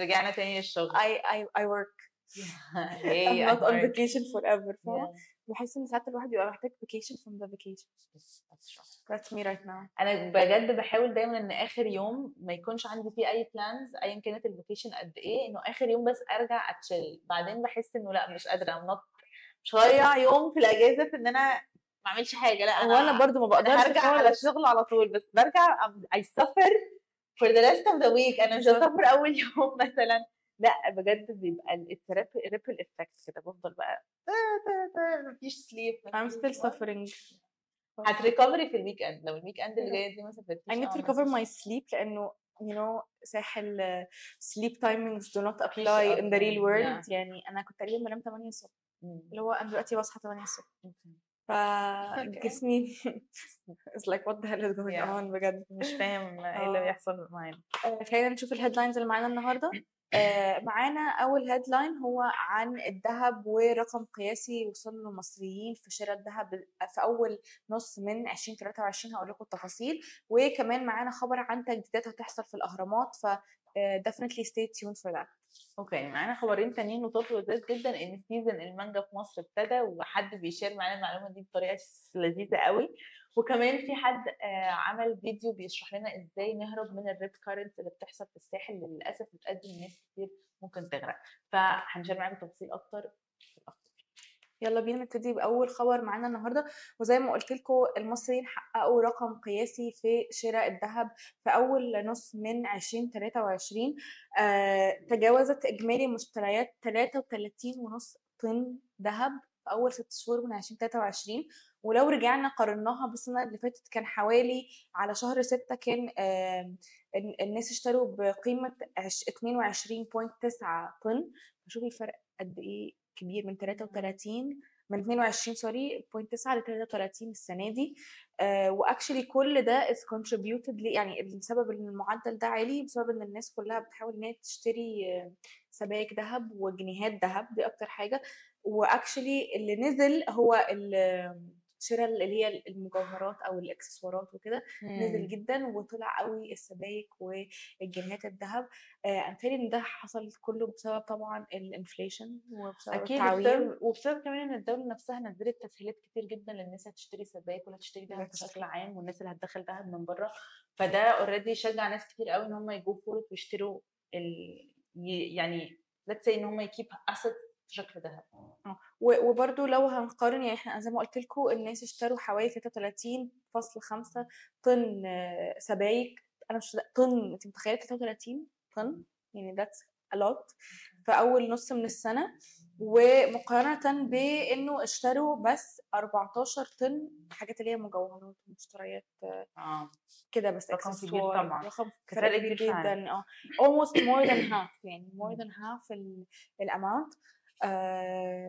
رجعنا تاني للشغل. I I I work. I'm not on vacation forever. فاهمة. بحس إن ساعات الواحد بيبقى محتاج vacation from the vacation. That's me right now. أنا بجد بحاول دايما إن آخر يوم ما يكونش عندي فيه أي plans ايا كانت ال vacation قد إيه إنه آخر يوم بس أرجع أ chill. بعدين بحس إنه لأ مش قادرة. I'm not مش هضيع يوم في الأجازة في إن أنا ما أعملش حاجة لأ أنا وأنا برضو ما أنا بقدرش هرجع على. الشغل على طول بس برجع I suffer for the rest of the week أنا مش. هسافر أول يوم مثلا لأ بجد بيبقى ال ripple effect كده بفضل بقى تا- تا- تا، مفيش sleep I'm still suffering هت recover ي في ال weekend لو ال weekend اللي Yeah. جاية دي ما سافرتيش I need to recover my sleep لأنه you know ساحل sleep timings do not apply in the real world Yeah. يعني أنا كنت تقريبا بنام 8 الصبح. اللي هو أنا دلوقتي بصحى 8 الصبح. فجسمي like what the hell is going Yeah. on بجد. مش فاهم إيه اللي آه. بيحصل معانا. آه، خلينا نشوف ال headlines اللي معانا النهارده. آه، معانا أول headline هو عن الذهب ورقم قياسي وصل للمصريين في شراء الذهب في أول نص من 2023 هقول لكم التفاصيل. وكمان معانا خبر عن تجديدات هتحصل في الأهرامات ف definitely stay tuned for that. أوكي معانا خبرين تانيين لطف لذيذ جدا إن season المانجا في مصر ابتدى وحد بي share معانا المعلومة دي بطريقة لذيذة قوي وكمان في حد آه، عمل فيديو بيشرح لنا إزاي نهرب من الريب كارنت اللي بتحصل في الساحل اللي للأسف بتقدم ناس كتير ممكن تغرق فهنشير معاكم تفاصيل أكتر في. يلا بينا نبتدي بأول خبر معانا النهارده. وزي ما قلت لكم المصريين حققوا رقم قياسي في شراء الذهب في أول نص من 2023 آه تجاوزت إجمالي مشتريات 33.5 طن ذهب في أول ست شهور من 2023 ولو رجعنا قارناها بالسنة اللي فاتت كان حوالي على شهر ستة كان آه ال- الناس اشتروا بقيمة عش- 22.9 طن. فشوفي الفرق قد إيه كبير من 33 من 22 سوري 0.9 ل 33 السنة دي. آه واكشلي كل ده contributed لي يعني السبب ان المعدل ده عالي بسبب إن الناس كلها بتحاول إن هي تشتري آه، سبائك ذهب وجنيهات ذهب دي أكتر حاجة. و actually اللي نزل هو ال- شراء اللي هي المجوهرات أو الإكسسوارات وكده نزل جدا وطلع قوي السبائك والجنيهات الذهب. امثالي إن ده حصل كله بسبب طبعا ال inflation وبسبب أكيد التعويم. وبسبب, كمان إن الدولة نفسها نزلت تسهيلات كتير جدا للناس هتشتري سبائك ولا تشتري ذهب That's بشكل. عام والناس اللي هتدخل ذهب من بره. فده already شجع ناس كتير قوي إن هم يجوا forward ويشتروا ال... يعني let's say إن هم ي keep asset في شكل ذهب و- وبرضو لو هنقارن يعني إحنا زي ما قلت لكم الناس اشتروا حوالي 33.5 طن آه، سبايك. أنا مش طن أنت متخيلة 33 طن؟ يعني a lot في أول نص من السنة. ومقارنة بإنه اشتروا بس 14 طن حاجات اللي هي مجوهرات ومشتريات آه، آه. كده بس رقم كبير. طبعاً. رقم فرق كبير. جدا آه. Almost more than half يعني more than half ال- الاماونت آه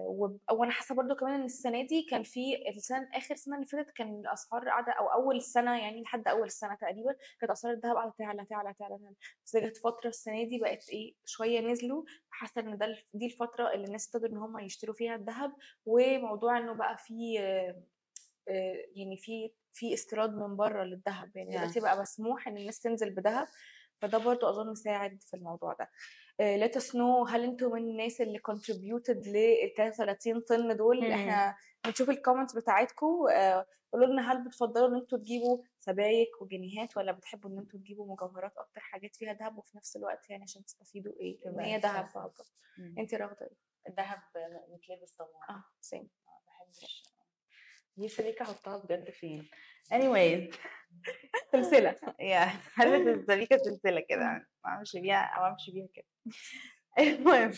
وأنا حاسة برضو كمان إن السنة دي كان في السنة آخر سنة اللي فاتت كان الأسعار قاعدة أو أول سنة يعني لحد أول السنة تقريبا كانت أسعار الذهب قاعدة تعلى تعلى تعلى تعلى بس جت فترة السنة دي بقت إيه شوية نزلوا. حاسة إن ده دي الفترة اللي الناس ابتدوا إن هم يشتروا فيها الذهب. وموضوع إنه بقى في آه، يعني في في استيراد من بره للذهب. يعني Yeah. دلوقتي بقى مسموح إن الناس تنزل بذهب. فده برضو أظن ساعد في الموضوع ده. Let us know هل أنتوا من الناس اللي contributed لل 33 طن دول. إحنا بنشوف ال comments بتاعتكم قولوا لنا هل بتفضلوا ان أنتوا تجيبوا سبايك وجنيهات ولا بتحبوا ان أنتوا تجيبوا مجوهرات أكتر؟ حاجات فيها ذهب وفي نفس الوقت يعني عشان تستفيدوا إيه؟ إن هي ذهب. انت راغده إيه؟ الذهب متلبس طبعا. آه same ما بحبش. دي سبيكة أحطها بجد فين. Anyways سلسلة. يا هلبس السبيكة سلسلة كده؟ امشي بيها أو امشي بيها كده. المهم.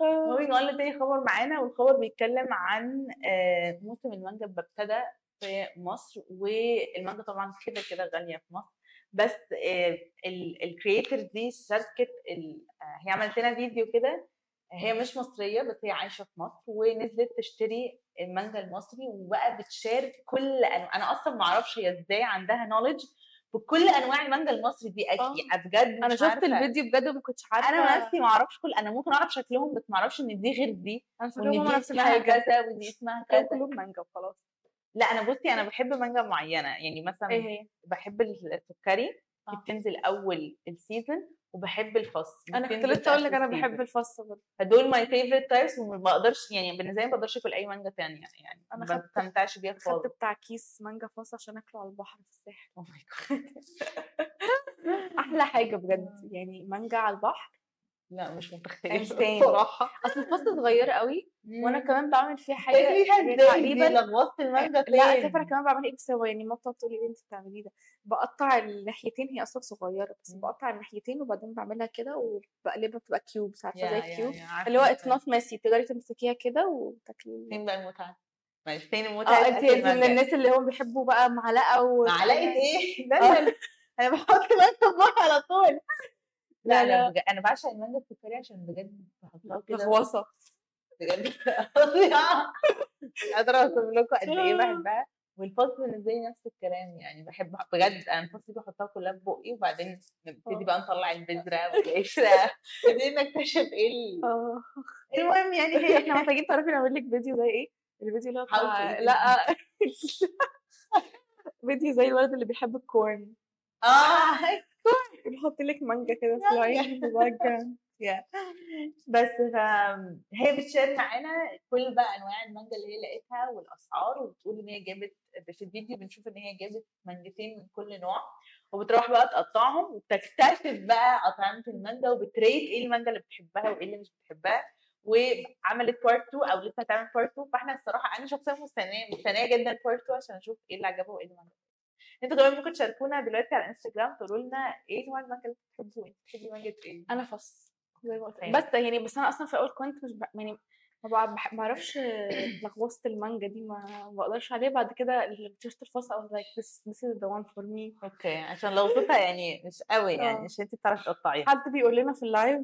moving on لتاني خبر معانا والخبر بيتكلم عن آه، موسم المانجا ابتدى في مصر والمانجا طبعا كده كده غالية في مصر. بس ال creator دي ال- آه، هي عملت لنا فيديو كده هي مش مصرية بس هي عايشة في مصر ونزلت تشتري المانجا المصري وبقى بتشارك كل أنواع- أنا أصلا ما أعرفش هي إزاي عندها knowledge بكل أنواع المانجا المصري دي آه. أكيد بجد أنا شفت عارفة. الفيديو بجد وما كنتش عارفة أنا نفسي ما أعرفش كل أنا ممكن أعرف شكلهم بس ما أعرفش إن دي غير دي أنا وإن دي نفس اسمها كذا ودي اسمها كذا كلهم مانجا وخلاص لا أنا بصي أنا بحب مانجا معينة يعني مثلا هي بحب السكري آه. بتنزل أول ال season وبحب الفص أنا كنت لسه أقول لك أنا بحب. الفص برضه فدول my favorite types وما بقدرش يعني بالنسبة لي ما بقدرش أكل أي مانجا تانية يعني أنا ما بستمتعش بيها خالص خدت بتاع كيس مانجا فص عشان أكله على البحر في الساحل Oh my God. أحلى حاجة بجد يعني مانجا على البحر لا مش متخيلة. بصراحه أصل الفص صغيرة قوي وأنا كمان بعمل فيها حاجة تقريبا لغوصت المانجا فين لا أنا كمان بعمل إيه بس هو يعني ماما بتقعد تقول لي إيه انت بتعمليه ده بقطع الناحيتين هي أصلا صغيرة بس. بقطع الناحيتين وبعدين بعملها كده وبقلبها بتبقى cubes عارفة زي ال cube اللي هو it's. not messy تقدري تمسكيها كده وتاكلي فين بقى المتعة؟ ماشي فين المتعه؟ آه انت من الناس اللي هم بيحبوا بقى معلقة و معلقة إيه؟ لا أنا بحط مانجا في بقى على طول لا لا، لا. أنا بعشق المانجا السكري عشان بجد بحطها كده. بجد. قادره أوصف لكم قد إيه بحبها والفصل بالنسبة لي نفس الكلام يعني بحب بجد أنا الفصل دي بحطها كلها في بقي وبعدين نبتدي آه. بقى نطلع البذرة والقشرة. نبتدي نكتشف إيه ال... آه. المهم يعني هي إحنا محتاجين تعرفي نعمل لك فيديو زي إيه؟ الفيديو اللي هو بتاع لا. فيديو زي الولد اللي بيحب ال corn. آه. بنحط لك مانجا كده يا. بس فهي بت share معانا كل بقى أنواع المانجا اللي هي لقيتها والأسعار وبتقول إن هي جابت في الفيديو بنشوف إن هي جابت مانجتين من كل نوع وبتروح بقى تقطعهم وبتكتشف بقى أطعمة المانجا وبت rate إيه المانجا اللي بتحبها وإيه اللي مش بتحبها وعملت part 2 أو لسه هتعمل part 2 فإحنا الصراحة أنا شخصيا مستنية مستنية جدا part 2 عشان أشوف إيه اللي عجبها وإيه اللي ما عجبهاش أنتوا كمان ممكن تشاركونا دلوقتي على انستجرام تقولوا لنا إيه نوع المانجا اللي بتحبوه انت بتحبي مانجا إيه؟ أنا فص زي ما قلت. بس يعني بس أنا أصلا في الأول كنت مش. يعني ما بعرفش لغوصه المانجا دي ما بقدرش عليه بعد كده اللي اكتشفت الفص I was like this this is the one for me أوكي عشان لو صوتها يعني مش قوي يعني آه. عشان انت بتعرفي تقطعيها حد بيقول لنا في ال live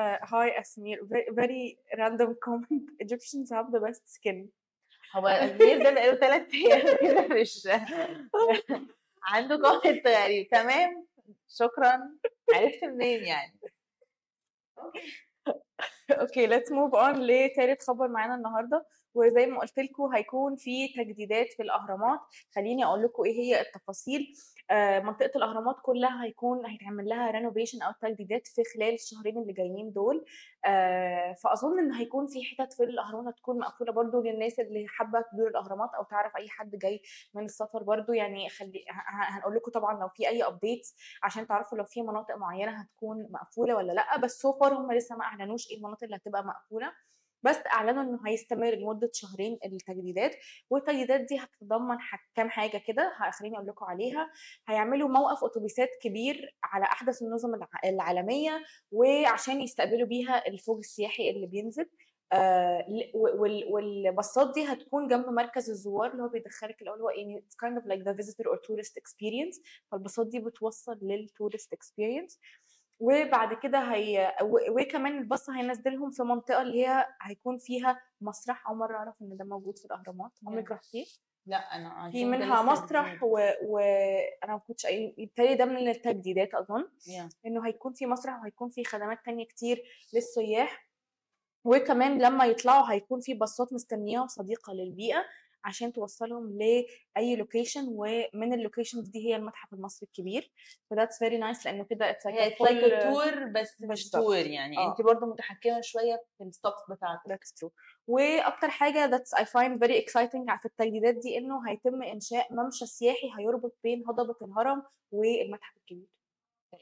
هاي أسمير very random comment Egyptians have the best skin هو ده بقاله ثلاث أيام كده مش عنده comment غريب. تمام؟ شكرا. عرفت منين يعني؟ أوكي let's move on لتالت خبر معانا النهارده. وزي ما قلت لكم هيكون في تجديدات في الأهرامات. خليني أقول لكم إيه هي التفاصيل. منطقة الأهرامات كلها هيكون هيتعمل لها renovation أو تجديدات في خلال الشهرين اللي جايين دول. آه، فأظن إن هيكون في حتت في الأهرامات هتكون مقفولة برضو للناس اللي حابة تزور الأهرامات أو تعرف أي حد جاي من السفر برضو. يعني خلي هنقول لكم طبعا لو في أي updates عشان تعرفوا لو في مناطق معينة هتكون مقفولة ولا لأ. بس so far هم لسه ما أعلنوش إيه المناطق اللي هتبقى مقفولة. بس أعلنوا إنه هيستمر لمدة شهرين التجديدات والتجديدات دي هتتضمن كام حاجة كده خليني أقول لكم عليها. هيعملوا موقف أتوبيسات كبير على أحدث النظم الع- العالمية وعشان يستقبلوا بيها الفوج السياحي اللي بينزل. آه والباصات دي هتكون جنب مركز الزوار اللي هو بيدخلك الأول هو يعني it's kind of like the visitor or tourist experience. فالباصات دي بتوصل للتورست experience. وبعد كده هي وكمان الباص هينزلهم في منطقة اللي هي هيكون فيها مسرح أول مرة أعرف إن ده موجود في الأهرامات عمرك Yeah. رحتيه؟ لا أنا في منها مسرح وأنا و... ما كنتش بالتالي ده من التجديدات أظن إنه هيكون في مسرح وهيكون في خدمات تانية كتير للسياح وكمان لما يطلعوا هيكون في باصات مستنياهم صديقة للبيئة عشان توصلهم لأي location ومن ال locations دي هي المتحف المصري الكبير ف that's very nice لأنه كده it's like tour بس مش. tour يعني آه. انت برضو متحكمة شوية في ال stocks بتاعتك That's true. وأكتر حاجة that's I find very exciting في التجديدات دي إنه هيتم إنشاء ممشى سياحي هيربط بين هضبة الهرم والمتحف الكبير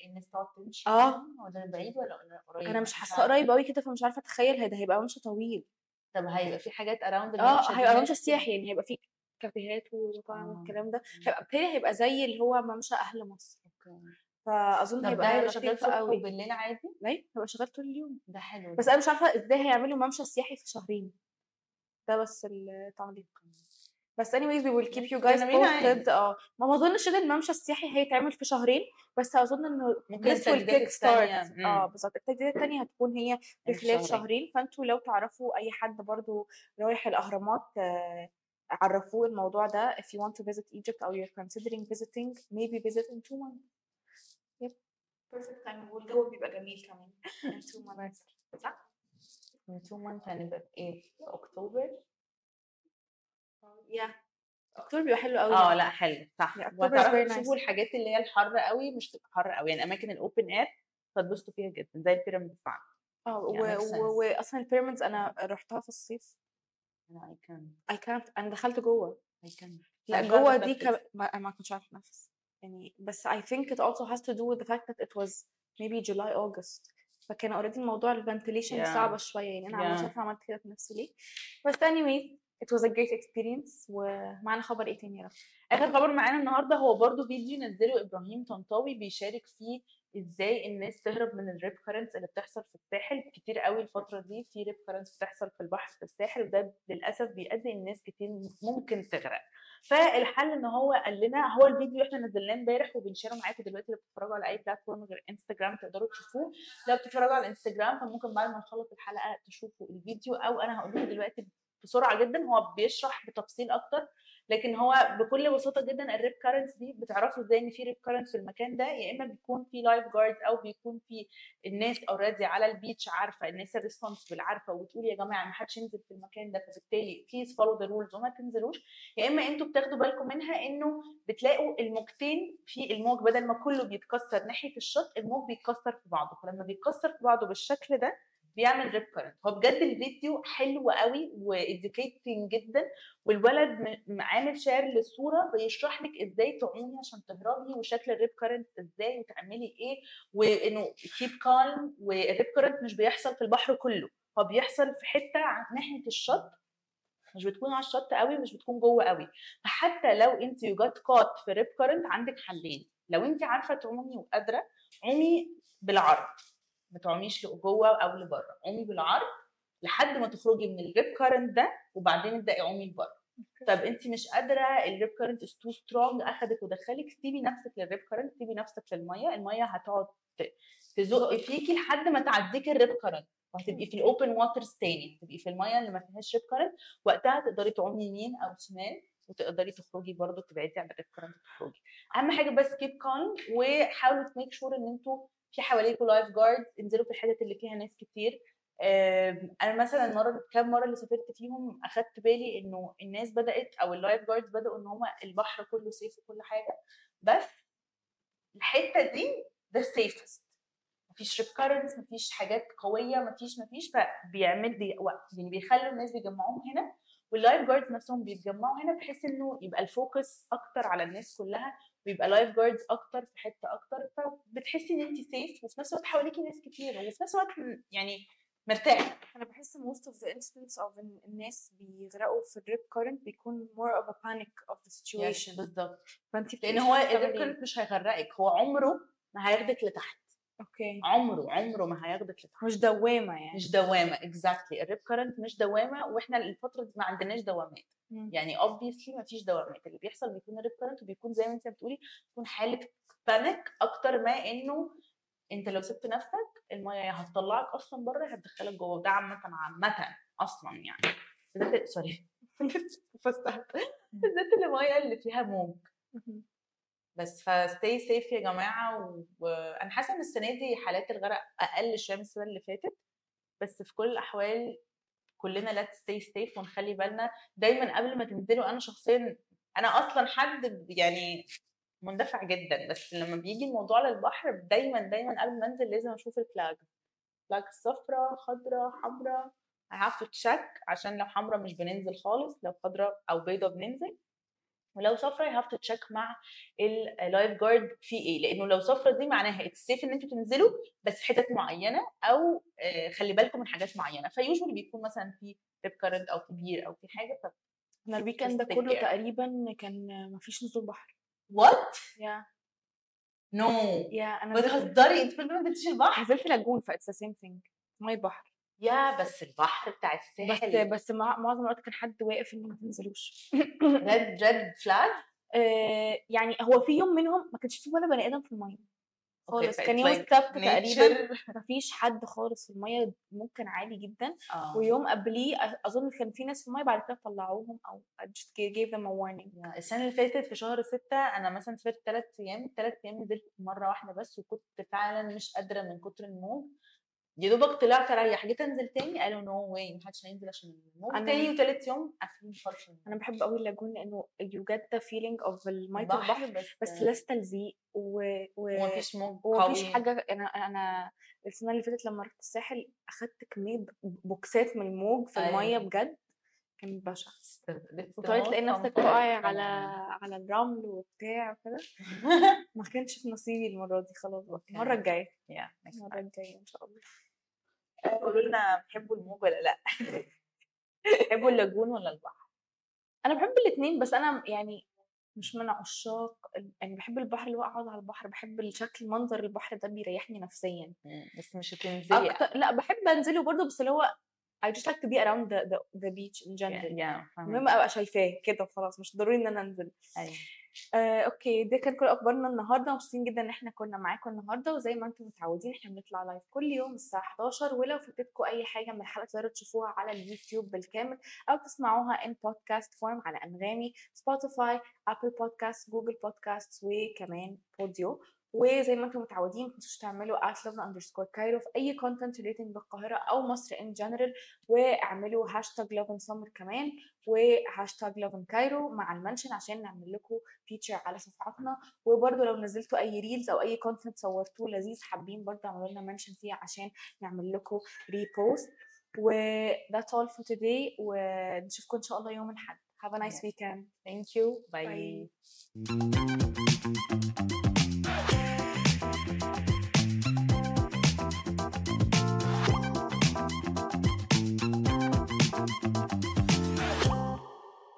الناس تقعد تمشي آه. هو ده بعيد ولا قريب أنا مش حاسة. قريب قوي كده فمش عارفة أتخيل ده هيبقى ممشى طويل طب هيبقى في حاجات around آه هيبقى ممشى سياحي يعني هيبقى فيه كافيهات ومطاعم آه. والكلام ده. هيبقى بالتالي هيبقى زي اللي هو ممشى أهل مصر. okay. فأظن هيبقى هيبقى شغال قوي وبالليل عادي؟ ليه هيبقى شغال طول اليوم. ده حلو بس. أنا مش عارفة إزاي هيعملوا ممشى سياحي في شهرين. ده بس التعليق. بس anyways we will keep you guys عادي. posted. آه. ما أظنش إن الممشى السياحي هيتعمل في شهرين بس أظن إنه ممكن this will التجديدات kick التانية. start مم. آه بالظبط. التجديدات التانية هتكون هي في خلال شهرين. فأنتوا لو تعرفوا أي حد برضو رايح الأهرامات آه، عرفوه الموضوع ده. If you want to visit Egypt or you're considering visiting maybe visit in two months. Yep. Perfect time والجو بيبقى جميل كمان. In two months. صح؟ in two months. هنبقى في إيه؟ في أكتوبر. Yeah. اكتوبر بيبقى حلو قوي آه لأ حلو. صح. وهتعرفوا تشوفوا. الحاجات اللي هي الحر قوي مش تبقى حر قوي يعني أماكن ال open air هتبسطوا فيها جدا زي ال pyramid بتاعنا. آه واصلا ال pyramids أنا رحتها في الصيف. أنا اي كان I can't. أنا دخلت جوه. اي كان لا جوه دي كم... ما, ما كنتش عارفة اتنفس يعني بس I think it also has to do with the fact that it was maybe July August. فكان already الموضوع ال ventilation Yeah. صعبة شوية. يعني أنا Yeah. مش عارفة عملت كده في نفسي ليه. بس anyway it was a great experience. ومعنا خبر إيه تاني يا رب؟ آخر خبر معانا النهارده هو برضو فيديو نزله إبراهيم طنطاوي بيشارك فيه إزاي الناس تهرب من ال rip currents اللي بتحصل في الساحل. كتير قوي الفترة دي في rip currents بتحصل في البحر في الساحل وده للأسف بيؤدي ان ناس كتير ممكن تغرق. فالحل إن هو قال لنا هو الفيديو إحنا نزلناه إمبارح وبن share ه معاكم دلوقتي. لو بتتفرجوا على أي platform غير انستجرام تقدروا تشوفوه. لو بتتفرجوا على الانستجرام فممكن بعد ما نخلص الحلقة تشوفوا الفيديو. أو أنا هقول لكم دلوقتي بسرعة جدا هو بيشرح بتفصيل أكتر لكن هو بكل بساطة جدا ال rip currents دي بتعرفوا إزاي إن في rip currents في المكان ده؟ يا إما بيكون في life guard أو بيكون في الناس already على ال beach عارفة الناس ال responsible عارفة وبتقول يا جماعة ما حدش ينزل في المكان ده فبالتالي please follow the rules وما تنزلوش. يا إما أنتوا بتاخدوا بالكم منها إنه بتلاقوا الموجتين في الموج بدل ما كله بيتكسر ناحية الشط الموج بيتكسر في بعضه فلما بيتكسر في بعضه بالشكل ده بيعمل rip current هو بجد الفيديو حلو قوي و educating جدا والولد عامل share للصورة بيشرح لك إزاي تعومي عشان تهربي وشكل ال rip current إزاي وتعملي إيه وإنه keep calm وال rip current مش بيحصل في البحر كله. هو بيحصل في حتة عن ناحية الشط مش بتكون على الشط قوي مش بتكون جوه قوي. فحتى لو أنت you got caught في rip current عندك حلين. لو أنت عارفة تعومي وقادرة عومي بالعرض. ما تعوميش لجوه أو لبره. عومي بالعرض لحد ما تخرجي من ال rip current ده وبعدين ابدأي عومي لبره. طب انت مش قادرة ال rip current is too strong أخدك ودخلك سيبي نفسك لل rip current سيبي نفسك للمية. المية هتقعد تزق فيكي لحد ما تعديكي ال rip current وهتبقي في ال open waters تاني تبقي في المية اللي ما فيهاش rip current وقتها تقدري تعومي يمين أو شمال وتقدري تخرجي برضو تبعدي عن ال rip current وتخرجي. أهم حاجة بس keep calm وحاولوا ت make sure إن أنتوا في حواليكوا life guard انزلوا في الحتت اللي فيها ناس كتير. أنا مثلا المره كام مرة اللي سافرت فيهم أخدت بالي إنه الناس بدأت أو ال life guards بدأوا إن هم البحر كله safe وكل حاجة. بس الحتة دي ده ال safest مفيش rip currents مفيش حاجات قوية مفيش مفيش. فبيعمل بي وقت يعني بيخلوا الناس بيجمعوهم هنا وال life guards نفسهم بيتجمعوا هنا بحيث إنه يبقى ال focus أكتر على الناس كلها. ويبقى life guards أكتر في حتة أكتر فبتحسي إن انت safe وفي نفس الوقت حواليكي ناس كتير وفي نفس الوقت يعني مرتاحة. أنا بحس most of the incidents of الناس بيغرقوا في ال rip current بيكون more of a panic of the situation. بالظبط. فأنت لأن هو ال rip current مش هيغرقك هو عمره ما هياخدك لتحت. okay. عمره عمره ما هياخدك لتحت. مش دوامة يعني. مش دوامة exactly ال rip current مش دوامة وإحنا الفترة دي ما عندناش دوامات. مم. يعني obviously ما فيش دوامات. اللي بيحصل بيكون ال rip current وبيكون زي ما أنت بتقولي بيكون حاله panic أكتر ما إنه أنت لو سبت نفسك المية يا هتطلعك أصلا بره هتدخلك جوه. وده عامة عامة أصلا يعني. بالذات sorry بالذات المية اللي فيها موج. بس ف stay safe يا جماعة وأنا حاسة إن السنة دي حالات الغرق أقل شوية من السنة اللي فاتت بس في كل الأحوال كلنا لازم stay safe ونخلي بالنا. دايما قبل ما تنزلوا أنا شخصيا أنا أصلا حد يعني مندفع جدا بس لما بيجي الموضوع للبحر دايما دايما قبل ما أنزل لازم أشوف ال flag flag صفراء خضراء حمراء to check عشان لو حمراء مش بننزل خالص لو خضراء أو بيضاء بننزل. ولو صفرا you have to check مع ال lifeguard في إيه. لأنه لو صفرا دي معناها it's safe إن أنتوا تنزلوا بس في حتت معينة أو آه، خلي بالكم من حاجات معينة. ف usually بيكون مثلا في rip current أو في بير أو في حاجة ف أنا ال weekend ده كله care. تقريبا كان مفيش نزول بحر. what yeah no yeah أنا بتهزري أنت ما نزلتيش البحر. نزلت lagoon that's the same thing مية بحر. yeah بس البحر بتاع بس الساحل بس مع معظم الوقت كان حد واقف ان ما تنزلوش. red red flag يعني هو في يوم منهم ما كانش في ولا بني آدم في المية خالص. كان يوم السبت تقريبا nature. مفيش حد خالص في المية ممكن عادي جدا. آه. ويوم قبليه أظن كان في ناس في المية بعد كده طلعوهم أو just gave them a warning. yeah السنة اللي فاتت في شهر ستة أنا مثلا سافرت تلات أيام التلات أيام نزلت مرة واحدة بس وكنت فعلا مش قادرة من كتر الموج يا دوبك طلعت اريح جيت انزل تاني قالوا no way محدش هينزل عشان الموج تاني وتالت يوم قافلين خالص أنا بحب قوي ال lagoon لأنه you get the feeling of المية البحر بس بس لسه تلزيق و... و... ومفيش موج ومفيش قوي. حاجة. أنا أنا السنة اللي فاتت لما رحت الساحل أخدت كمية بوكسات من الموج في المية أيوة. بجد. كان بشع وطلعت تلاقي نفسك comfortable واقع على. على الرمل وبتاع وكده. ما كانش في نصيبي المرة دي خلاص بقى. المرة الجاية. المرة time. الجاية إن شاء الله. قولوا لنا بتحبوا الموج ولا لأ؟ بتحبوا اللاجون ولا البحر؟ أنا بحب الاثنين بس أنا يعني مش من عشاق يعني بحب البحر اللي هو أقعد على البحر. بحب الشكل منظر البحر ده بيريحني نفسيا. بس مش هتنزلي أكتر لأ بحب أنزله برضه بس اللي هو I just like to be around the, the, the beach in Yeah, general. yeah, فاهمة. المهم أبقى شايفاه كده وخلاص مش ضروري إن أنا أنزل. أيوة. آه، okay ده كان كل أخبارنا النهارده. مبسوطين جدا إن إحنا كنا معاكم النهارده. وزي ما أنتم متعودين إحنا بنطلع live كل يوم الساعة 11 ولو فاتتكم أي حاجة من الحلقة تقدروا تشوفوها على اليوتيوب بالكامل أو تسمعوها in podcast form على أنغامي سبوتيفاي Apple Podcasts Google Podcasts وكمان بوديو وزي ما أنتم متعودين ما تنسوش تعملوا at Lovin underscore Cairo في أي content relating بالقاهرة أو مصر in general واعملوا hashtag Lovin Summer كمان و hashtag Lovin Cairo مع ال mention عشان نعمل لكم feature على صفحاتنا وبرده لو نزلتوا أي reels أو أي content صورتوه لذيذ حابين برده أعملوا لنا mention فيه عشان نعمل لكم ريبوست و that's all for today ونشوفكم إن شاء الله يوم الأحد have a nice weekend Thank you. Bye. Bye.